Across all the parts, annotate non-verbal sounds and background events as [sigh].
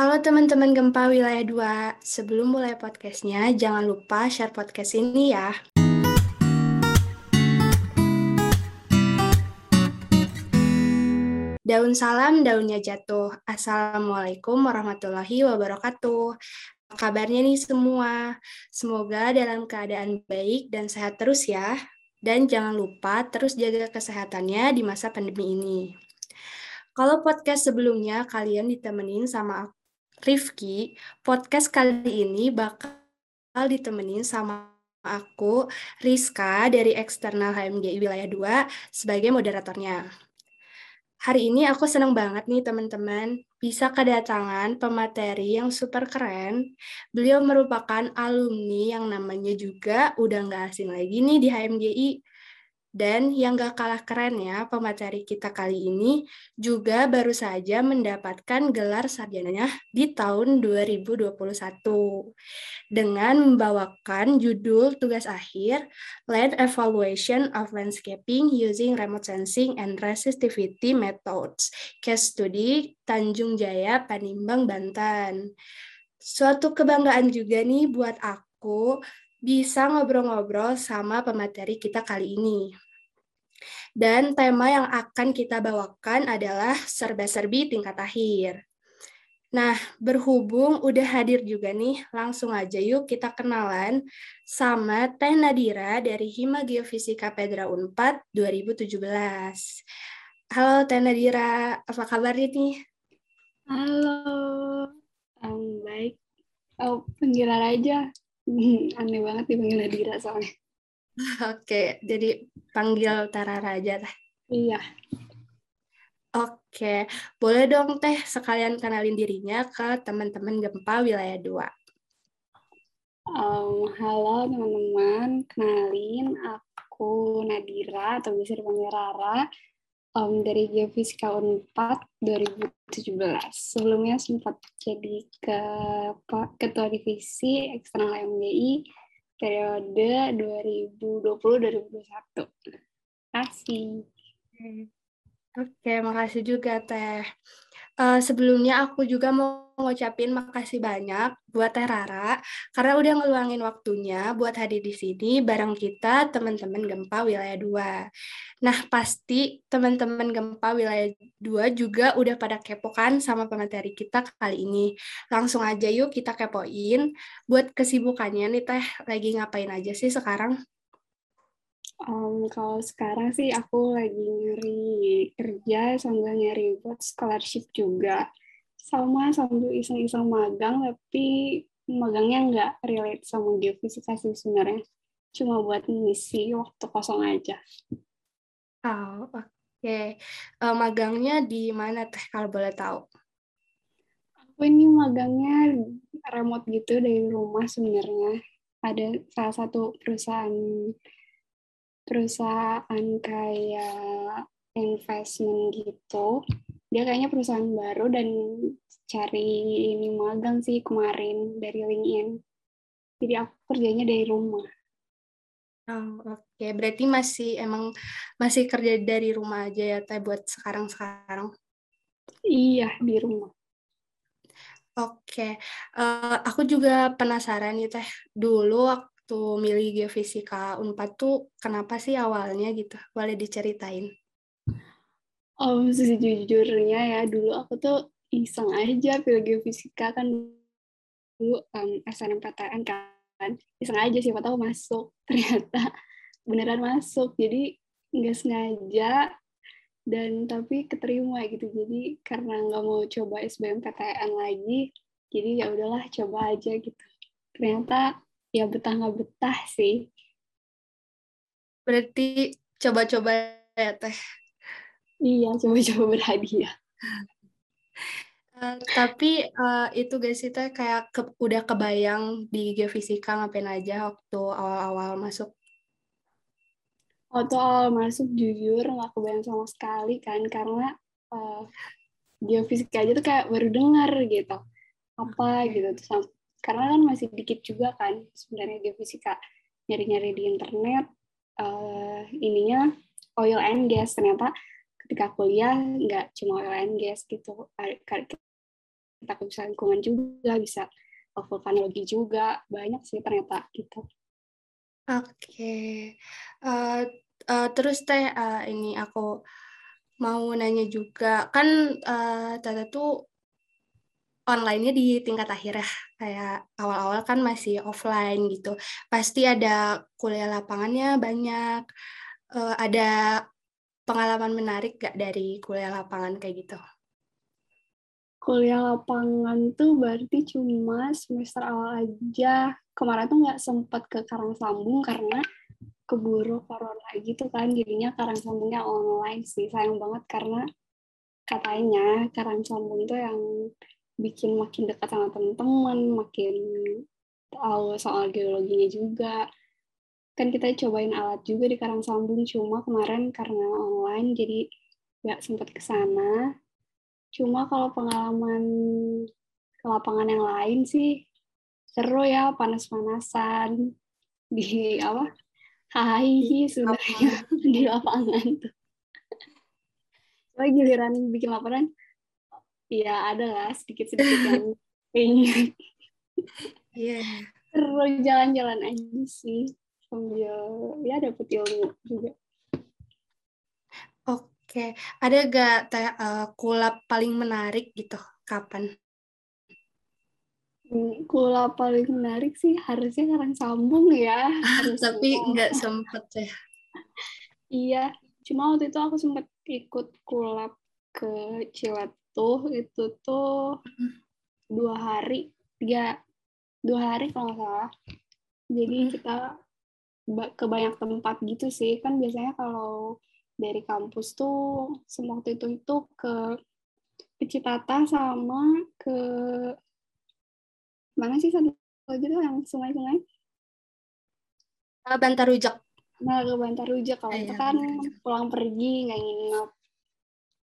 Halo teman-teman Gempa Wilayah 2, sebelum mulai podcastnya, jangan lupa share podcast ini ya. Daun salam, daunnya jatuh. Assalamualaikum warahmatullahi wabarakatuh. Kabarnya nih semua? Semoga dalam keadaan baik dan sehat terus ya. Dan jangan lupa terus jaga kesehatannya di masa pandemi ini. Kalau podcast sebelumnya kalian ditemenin sama Rifki, podcast kali ini bakal ditemenin sama aku, Rizka, dari eksternal HMGI Wilayah 2, sebagai moderatornya. Hari ini aku senang banget nih teman-teman bisa kedatangan pemateri yang super keren. Beliau merupakan alumni yang namanya juga udah nggak asing lagi nih di HMGI. Dan yang gak kalah keren ya, pemateri kita kali ini juga baru saja mendapatkan gelar sarjananya di tahun 2021 dengan membawakan judul tugas akhir Land Evaluation of Landscaping Using Remote Sensing and Resistivity Methods, Case Study Tanjung Jaya, Panimbang, Banten. Suatu kebanggaan juga nih buat aku bisa ngobrol-ngobrol sama pemateri kita kali ini. Dan tema yang akan kita bawakan adalah serba-serbi tingkat akhir. Nah, berhubung udah hadir juga nih, langsung aja yuk kita kenalan sama Teh Nadira dari Hima Geofisika Pedra Unpad 2017. Halo Teh Nadira, apa kabar nih? Halo, um, baik. Oh, panggilan aja. [laughs] Aneh banget dipanggil Nadira soalnya. [laughs] Oke, jadi panggil Tara Raja lah. Iya. Oke, boleh dong Teh sekalian kenalin dirinya ke teman-teman Gempa Wilayah 2. Um, halo teman-teman, kenalin aku Nadira atau bisa dipanggil Rara um, dari Geofisika Unpad 2017. Sebelumnya sempat jadi ke ketua divisi eksternal MGI periode 2020-2021. Kasih. Oke, makasih juga Teh. Uh, sebelumnya aku juga mau ngucapin makasih banyak buat Teh Rara karena udah ngeluangin waktunya buat hadir di sini bareng kita teman-teman Gempa Wilayah 2. Nah, pasti teman-teman Gempa Wilayah 2 juga udah pada kepo kan sama pemateri kita kali ini. Langsung aja yuk kita kepoin buat kesibukannya nih Teh lagi ngapain aja sih sekarang? Um, kalau sekarang sih aku lagi nyari kerja sambil nyari buat scholarship juga. Sama sambil iseng-iseng magang, tapi magangnya nggak relate sama geofisika sih sebenarnya. Cuma buat ngisi waktu kosong aja. Oh, oke. Okay. Uh, magangnya di mana teh kalau boleh tahu? Aku ini magangnya remote gitu dari rumah sebenarnya. Ada salah satu perusahaan perusahaan kayak investment gitu. Dia kayaknya perusahaan baru dan cari ini magang sih kemarin dari LinkedIn. Jadi aku kerjanya dari rumah. Oh, oke. Okay. Berarti masih emang masih kerja dari rumah aja ya Teh buat sekarang-sekarang? Iya, di rumah. Oke. Okay. Uh, eh, aku juga penasaran nih Teh. Dulu waktu milih geofisika Unpad tuh kenapa sih awalnya gitu? Boleh diceritain? Oh, sejujurnya ya, dulu aku tuh iseng aja pilih geofisika kan dulu um, SNMPTN kan. Iseng aja siapa tahu masuk. [laughs] Ternyata beneran masuk. Jadi nggak sengaja dan tapi keterima gitu. Jadi karena nggak mau coba SBMPTN lagi, jadi ya udahlah coba aja gitu. Ternyata ya betah nggak betah sih. Berarti coba-coba ya teh. Iya, coba-coba berhadiah. Uh, tapi uh, itu guys sih teh kayak ke, udah kebayang di geofisika ngapain aja waktu awal-awal masuk? Waktu awal masuk jujur nggak kebayang sama sekali kan karena uh, geofisika aja tuh kayak baru dengar gitu apa gitu terus karena kan masih dikit juga kan sebenarnya geofisika nyari-nyari di internet uh, ininya oil and gas. Ternyata ketika kuliah nggak cuma oil and gas gitu. Kita bisa lingkungan juga bisa vulkanologi juga. Banyak sih ternyata gitu. Oke. Okay. uh, uh, terus teh uh, ini aku mau nanya juga. Kan uh, Tata tuh online-nya di tingkat akhir ya. Kayak awal-awal kan masih offline gitu. Pasti ada kuliah lapangannya banyak. Uh, ada pengalaman menarik gak dari kuliah lapangan kayak gitu? Kuliah lapangan tuh berarti cuma semester awal aja. Kemarin tuh nggak sempat ke Karang Sambung karena keburu corona gitu kan. Jadinya karang sambungnya online sih sayang banget karena katanya karang sambung itu yang bikin makin dekat sama teman-teman makin tahu soal geologinya juga. Kan kita cobain alat juga di karang sambung cuma kemarin karena online jadi nggak sempat ke sana. Cuma kalau pengalaman ke lapangan yang lain sih seru ya panas-panasan [laughs] di apa Hai, sudah ya [laughs] di lapangan tuh. Coba giliran bikin laporan, ya ada lah sedikit-sedikit yang ingat. Iya. Terus jalan-jalan aja sih sambil ya dapet ilmu juga. Oke, ada gak uh, kulap paling menarik gitu? Kapan? Kula paling menarik sih harusnya karang sambung ya. [laughs] Tapi nggak sempet ya. iya, cuma waktu itu aku sempat ikut kulap ke Cilatuh itu tuh dua hari, tiga, dua hari kalau nggak salah. Jadi kita ke banyak tempat gitu sih. Kan biasanya kalau dari kampus tuh semua waktu itu itu ke Citata sama ke mana sih satu lagi tuh yang sungai-sungai? Uh, Bantar Rujak. Nah, ke Bantar Rujak kalau itu kan pulang pergi nggak nginep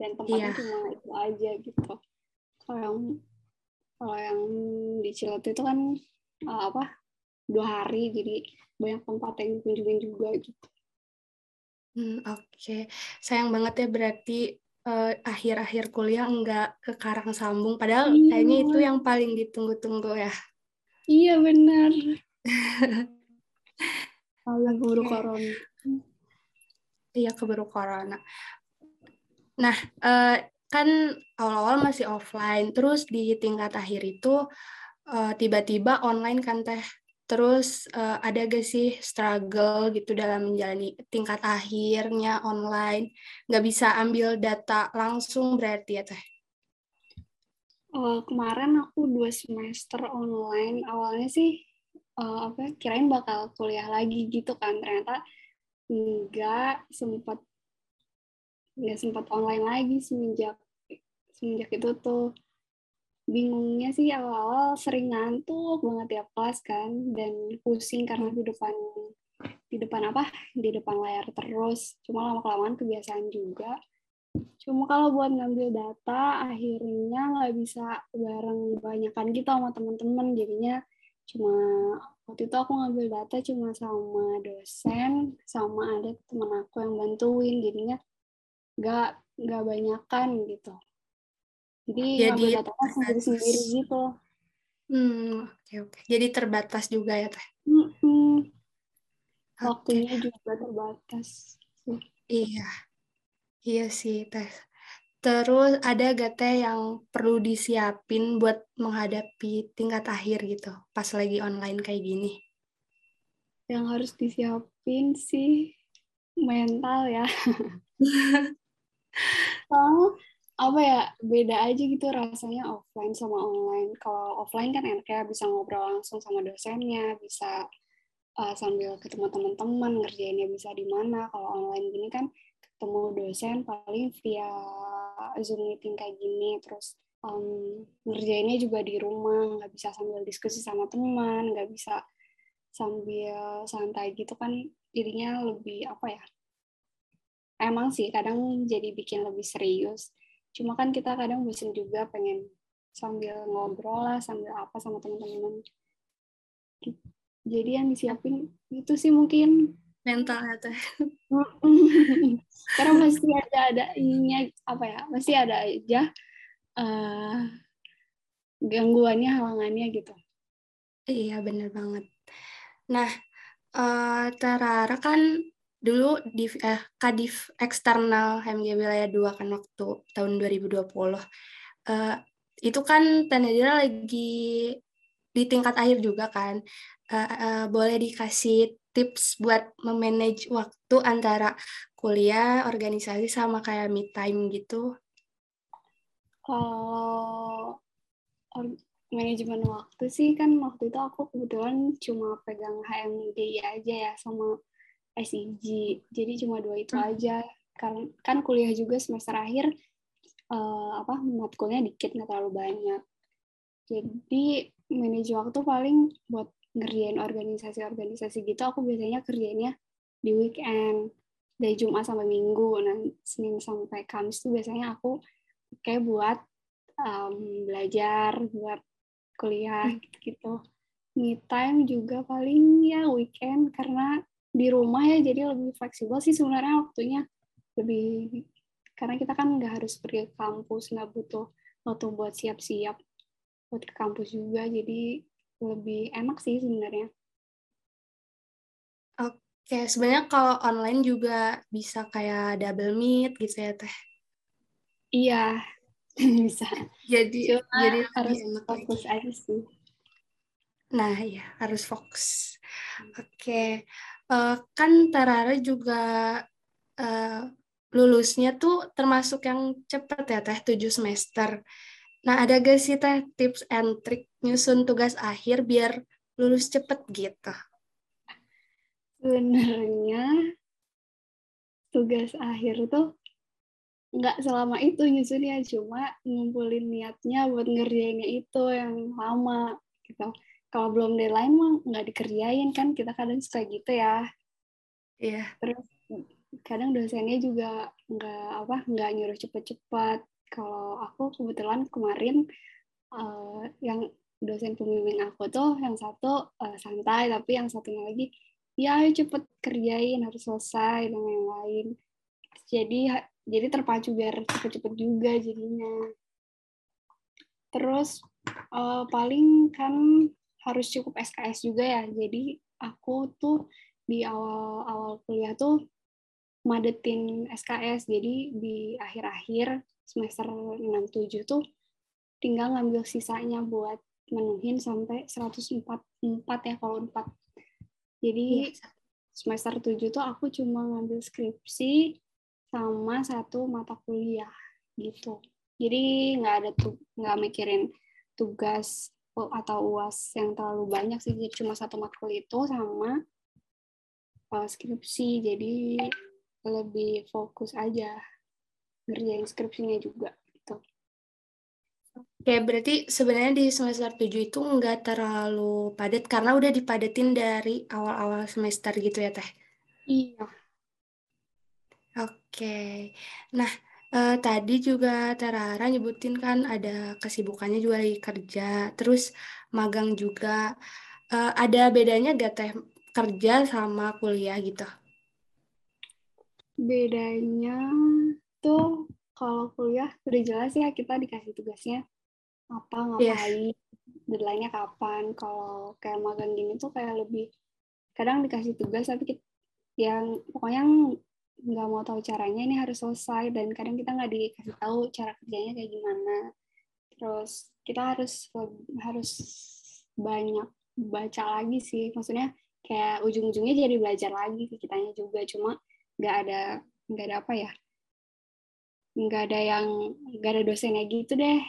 dan tempatnya iya. cuma itu aja gitu. Kalau yang kalau yang di Ciletu itu kan uh, apa dua hari jadi banyak tempat yang kunjungin juga gitu. Hmm, Oke, okay. sayang banget ya berarti akhir eh, akhir-akhir kuliah enggak ke Karang Sambung padahal iya. kayaknya itu yang paling ditunggu-tunggu ya iya benar [laughs] Allah keburu corona iya keburu corona nah uh, kan awal-awal masih offline terus di tingkat akhir itu uh, tiba-tiba online kan teh Terus uh, ada gak sih struggle gitu dalam menjalani tingkat akhirnya online? Nggak bisa ambil data langsung berarti ya Teh? Uh, kemarin aku dua semester online. Awalnya sih uh, apa kirain bakal kuliah lagi gitu kan. Ternyata nggak sempat nggak sempat online lagi semenjak semenjak itu tuh. Bingungnya sih awal-awal sering ngantuk banget tiap kelas kan dan pusing karena di depan di depan apa? Di depan layar terus. Cuma lama kelamaan kebiasaan juga. Cuma kalau buat ngambil data akhirnya nggak bisa bareng banyakan gitu sama teman-teman jadinya cuma waktu itu aku ngambil data cuma sama dosen sama ada teman aku yang bantuin. Jadinya nggak nggak banyakan gitu. Jadi jadi sendiri sendiri gitu. Hmm oke okay, oke. Okay. jadi terbatas juga ya teh? Hmm. waktunya okay. juga terbatas. Iya. Iya sih teh. Terus ada gak teh yang perlu disiapin buat menghadapi tingkat akhir gitu pas lagi online kayak gini? Yang harus disiapin sih mental ya [laughs] oh apa ya beda aja gitu rasanya offline sama online. Kalau offline kan enaknya bisa ngobrol langsung sama dosennya, bisa uh, sambil ketemu teman-teman, ngerjainnya bisa di mana. Kalau online gini kan ketemu dosen paling via Zoom meeting kayak gini, terus um, ngerjainnya juga di rumah, nggak bisa sambil diskusi sama teman, nggak bisa sambil santai gitu kan jadinya lebih apa ya emang sih kadang jadi bikin lebih serius. Cuma kan kita kadang bosan juga pengen sambil ngobrol lah, sambil apa sama teman-teman. Jadi yang disiapin itu sih mungkin. Mental tuh. [laughs] Karena pasti ada ada ininya apa ya, pasti ada aja uh, gangguannya halangannya gitu. Iya bener banget. Nah uh, Tarara kan dulu di eh, Kadif eksternal HMG Wilayah 2 kan waktu tahun 2020 uh, eh, itu kan Tanadira lagi di tingkat akhir juga kan uh, uh, boleh dikasih tips buat memanage waktu antara kuliah, organisasi sama kayak mid time gitu? Kalau manajemen waktu sih kan waktu itu aku kebetulan cuma pegang HMDI aja ya sama SIG. Jadi cuma dua itu hmm. aja. Kan kan kuliah juga semester akhir uh, apa matkulnya dikit nggak terlalu banyak. Jadi manage waktu paling buat ngerjain organisasi-organisasi gitu aku biasanya kerjanya di weekend dari Jumat sampai Minggu nah Senin sampai Kamis tuh biasanya aku kayak buat um, belajar buat kuliah hmm. gitu me time juga paling ya weekend karena di rumah ya jadi lebih fleksibel sih sebenarnya waktunya lebih karena kita kan nggak harus pergi ke kampus nggak butuh waktu buat siap-siap buat ke kampus juga jadi lebih enak sih sebenarnya. Oke, sebenarnya kalau online juga bisa kayak double meet gitu ya teh? Iya, [laughs] bisa. Jadi Cuma jadi harus fokus aja sih. Nah ya harus fokus. Oke, uh, kan Tarara juga uh, lulusnya tuh termasuk yang cepat ya teh, tujuh semester. Nah, ada gak sih teh tips and trick nyusun tugas akhir biar lulus cepet gitu? Sebenarnya tugas akhir tuh nggak selama itu nyusunnya, cuma ngumpulin niatnya buat ngerjainnya itu yang lama gitu. Kalau belum deadline mah nggak dikerjain kan, kita kadang suka gitu ya. Iya. Yeah. Terus kadang dosennya juga nggak apa nggak nyuruh cepet-cepet kalau aku kebetulan kemarin uh, yang dosen pembimbing aku tuh yang satu uh, santai tapi yang satunya lagi ya ayo cepet kerjain harus selesai dan yang lain jadi jadi terpacu biar cepet-cepet juga jadinya terus uh, paling kan harus cukup SKS juga ya jadi aku tuh di awal awal kuliah tuh madetin SKS jadi di akhir-akhir semester 6-7 tuh tinggal ngambil sisanya buat menuhin sampai 104 4 ya kalau 4. Jadi ya. semester 7 tuh aku cuma ngambil skripsi sama satu mata kuliah gitu. Jadi nggak ada tuh nggak mikirin tugas atau uas yang terlalu banyak sih jadi cuma satu matkul itu sama uh, skripsi jadi lebih fokus aja ngerjain skripsinya juga gitu. Oke, berarti sebenarnya di semester 7 itu nggak terlalu padat karena udah dipadatin dari awal-awal semester gitu ya, Teh? Iya. Oke. Nah, eh, tadi juga Terara nyebutin kan ada kesibukannya juga lagi kerja, terus magang juga. Eh, ada bedanya gak Teh kerja sama kuliah gitu? Bedanya tuh kalau kuliah udah jelas ya kita dikasih tugasnya apa iya. ngapain yeah. deadline-nya kapan kalau kayak magang gini tuh kayak lebih kadang dikasih tugas tapi kita, yang pokoknya nggak mau tahu caranya ini harus selesai dan kadang kita nggak dikasih tahu cara kerjanya kayak gimana. Terus kita harus harus banyak baca lagi sih. Maksudnya kayak ujung-ujungnya jadi belajar lagi ke kitanya juga. Cuma nggak ada nggak ada apa ya nggak ada yang nggak ada dosennya gitu deh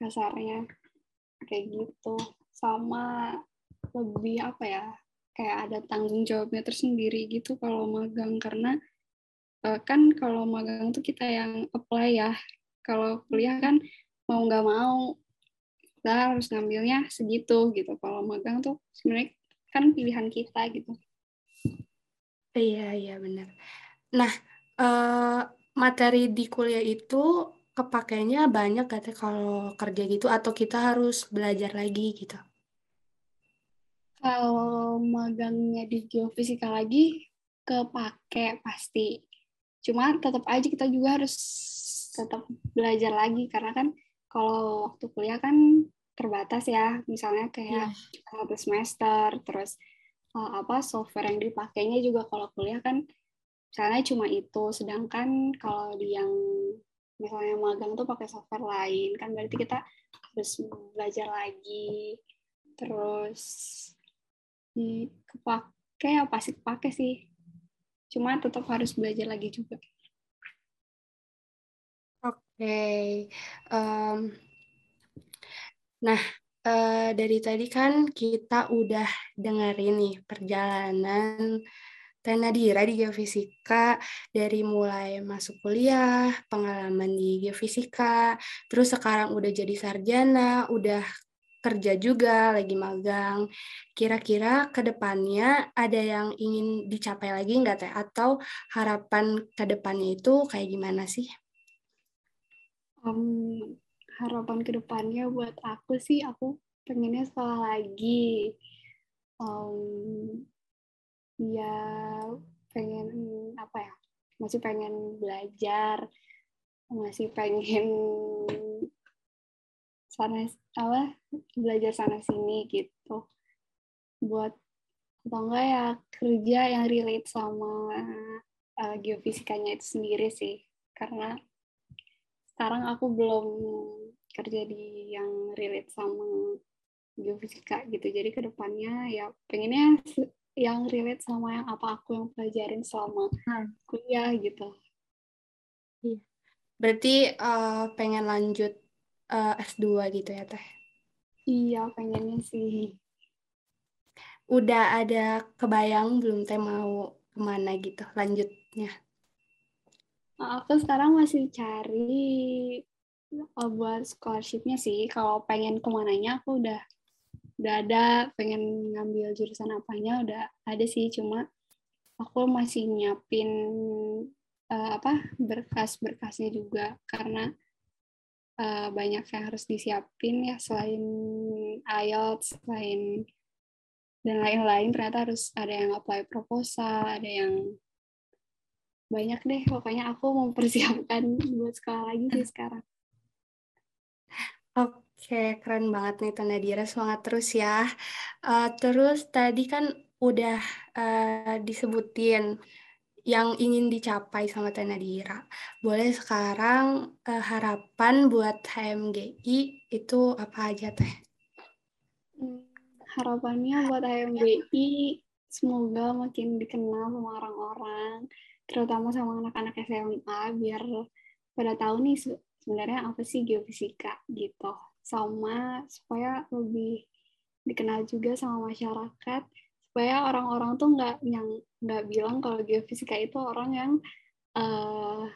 kasarnya. Kayak gitu. Sama lebih apa ya kayak ada tanggung jawabnya tersendiri gitu kalau magang. Karena uh, kan kalau magang tuh kita yang apply ya. Kalau kuliah kan mau nggak mau kita harus ngambilnya segitu gitu. Kalau magang tuh sebenarnya kan pilihan kita gitu. Iya iya benar nah uh, materi di kuliah itu kepakainya banyak kata kalau kerja gitu? Atau kita harus belajar lagi gitu? Kalau magangnya di geofisika lagi kepake pasti. Cuma tetap aja kita juga harus tetap belajar lagi karena kan kalau waktu kuliah kan terbatas ya. Misalnya kayak yeah. satu semester terus uh, apa software yang dipakainya juga kalau kuliah kan misalnya cuma itu. Sedangkan kalau di yang misalnya magang tuh pakai software lain kan berarti kita harus belajar lagi. Terus di kepake ya pasti kepake sih cuma tetap harus belajar lagi juga oke okay. um, Nah, uh, dari tadi kan kita udah dengerin nih perjalanan Teh Nadira di geofisika dari mulai masuk kuliah, pengalaman di geofisika, terus sekarang udah jadi sarjana, udah kerja juga, lagi magang. Kira-kira ke depannya ada yang ingin dicapai lagi nggak Teh? Atau harapan ke depannya itu kayak gimana sih? Um, harapan ke depannya buat aku sih aku pengennya sekolah lagi um, ya pengen apa ya masih pengen belajar masih pengen sana apa belajar sana sini gitu. Buat atau enggak ya kerja yang relate sama uh, geofisikanya itu sendiri sih. Karena sekarang aku belum kerja di yang relate sama geofisika gitu. Jadi ke depannya ya pengennya yang relate sama yang apa aku yang pelajarin selama hmm. kuliah gitu. Iya. Berarti uh, pengen lanjut uh, eh, S2 gitu ya teh? Iya pengennya sih. Udah ada kebayang belum teh mau ke mana gitu lanjutnya? Aku sekarang masih cari uh, buat scholarshipnya sih. Kalau pengen ke mananya aku udah udah ada. Pengen ngambil jurusan apanya udah ada sih. Cuma aku masih nyiapin uh, apa berkas-berkasnya juga. Karena uh, banyak yang harus disiapin ya selain IELTS selain dan lain-lain ternyata harus ada yang apply proposal ada yang banyak deh. Pokoknya aku mempersiapkan [laughs] buat sekolah lagi sih sekarang. Oke, keren banget nih Tanda Dira, semangat terus ya. Uh, terus tadi kan udah uh, disebutin yang ingin dicapai sama Tanda Dira. Boleh sekarang uh, harapan buat HMGI itu apa aja Teh? Hmm, harapannya buat HMGI semoga makin dikenal sama orang-orang terutama sama anak-anak SMA biar pada tahu nih sebenarnya apa sih geofisika gitu sama supaya lebih dikenal juga sama masyarakat supaya orang-orang tuh nggak yang nggak bilang kalau geofisika itu orang yang uh,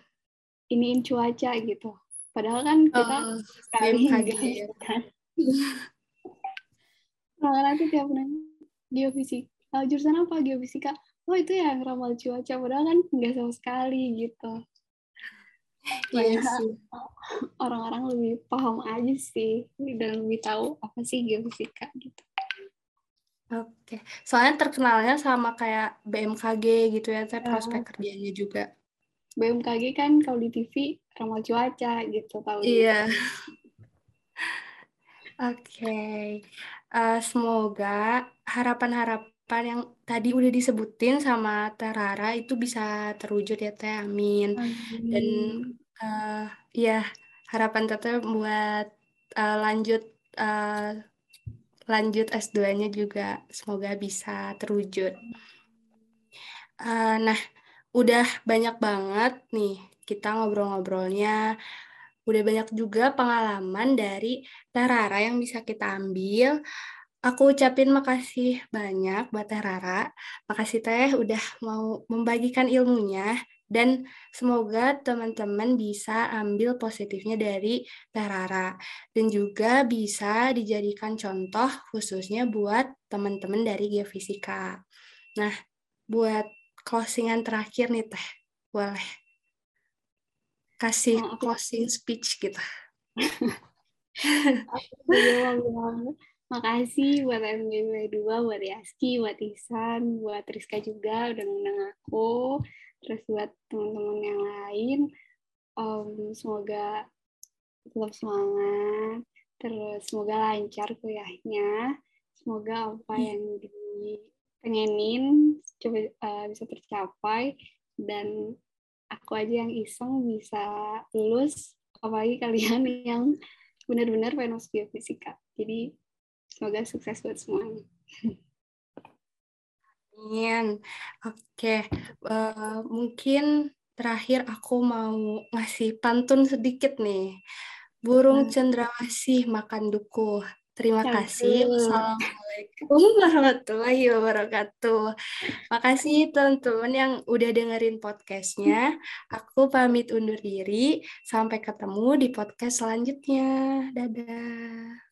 iniin cuaca gitu. Padahal kan kita uh, sekali gitu kan. [laughs] Nah, nanti tiap nanya geofisika uh, jurusan apa? Geofisika. Oh itu ya ramal cuaca. Padahal kan nggak sama sekali gitu. Iya sih. Orang-orang lebih paham aja sih. Dan lebih tahu apa sih geofisika gitu. Oke, soalnya terkenalnya sama kayak BMKG gitu ya, saya prospek uh, kerjanya juga. BMKG kan kalau di TV ramal cuaca gitu tahu. Iya. [laughs] Oke, okay. uh, eh, semoga harapan-harapan harapan yang tadi udah disebutin sama Terara itu bisa terwujud ya Teh, amin. amin. Dan uh, ya harapan Teteh buat uh, lanjut uh, lanjut S2-nya juga semoga bisa terwujud. Uh, nah, udah banyak banget nih kita ngobrol-ngobrolnya. Udah banyak juga pengalaman dari Terara yang bisa kita ambil. Aku ucapin makasih banyak buat Teh Rara. Makasih Teh udah mau membagikan ilmunya dan semoga teman-teman bisa ambil positifnya dari Teh Rara dan juga bisa dijadikan contoh khususnya buat teman-teman dari geofisika. Nah, buat closingan terakhir nih Teh, boleh kasih closing speech [laughs] kita. Makasih buat MGW 2, buat Yaski, buat Ihsan, buat Rizka juga udah ngundang aku. Terus buat teman-teman yang lain, um, semoga tetap semangat, Terus semoga lancar kuliahnya. Semoga apa Hmm. yang dipengenin coba uh, bisa tercapai dan aku aja yang iseng bisa lulus apalagi kalian [laughs] yang benar-benar pengen masuk geofisika. Jadi semoga sukses buat semuanya. [laughs] Amin. Oke, uh, mungkin terakhir aku mau ngasih pantun sedikit nih. Burung cendrawasih makan dukuh. Terima kasih. Assalamualaikum [laughs] warahmatullahi wabarakatuh. Makasih teman-teman yang udah dengerin podcastnya. Aku pamit undur diri. Sampai ketemu di podcast selanjutnya. Dadah.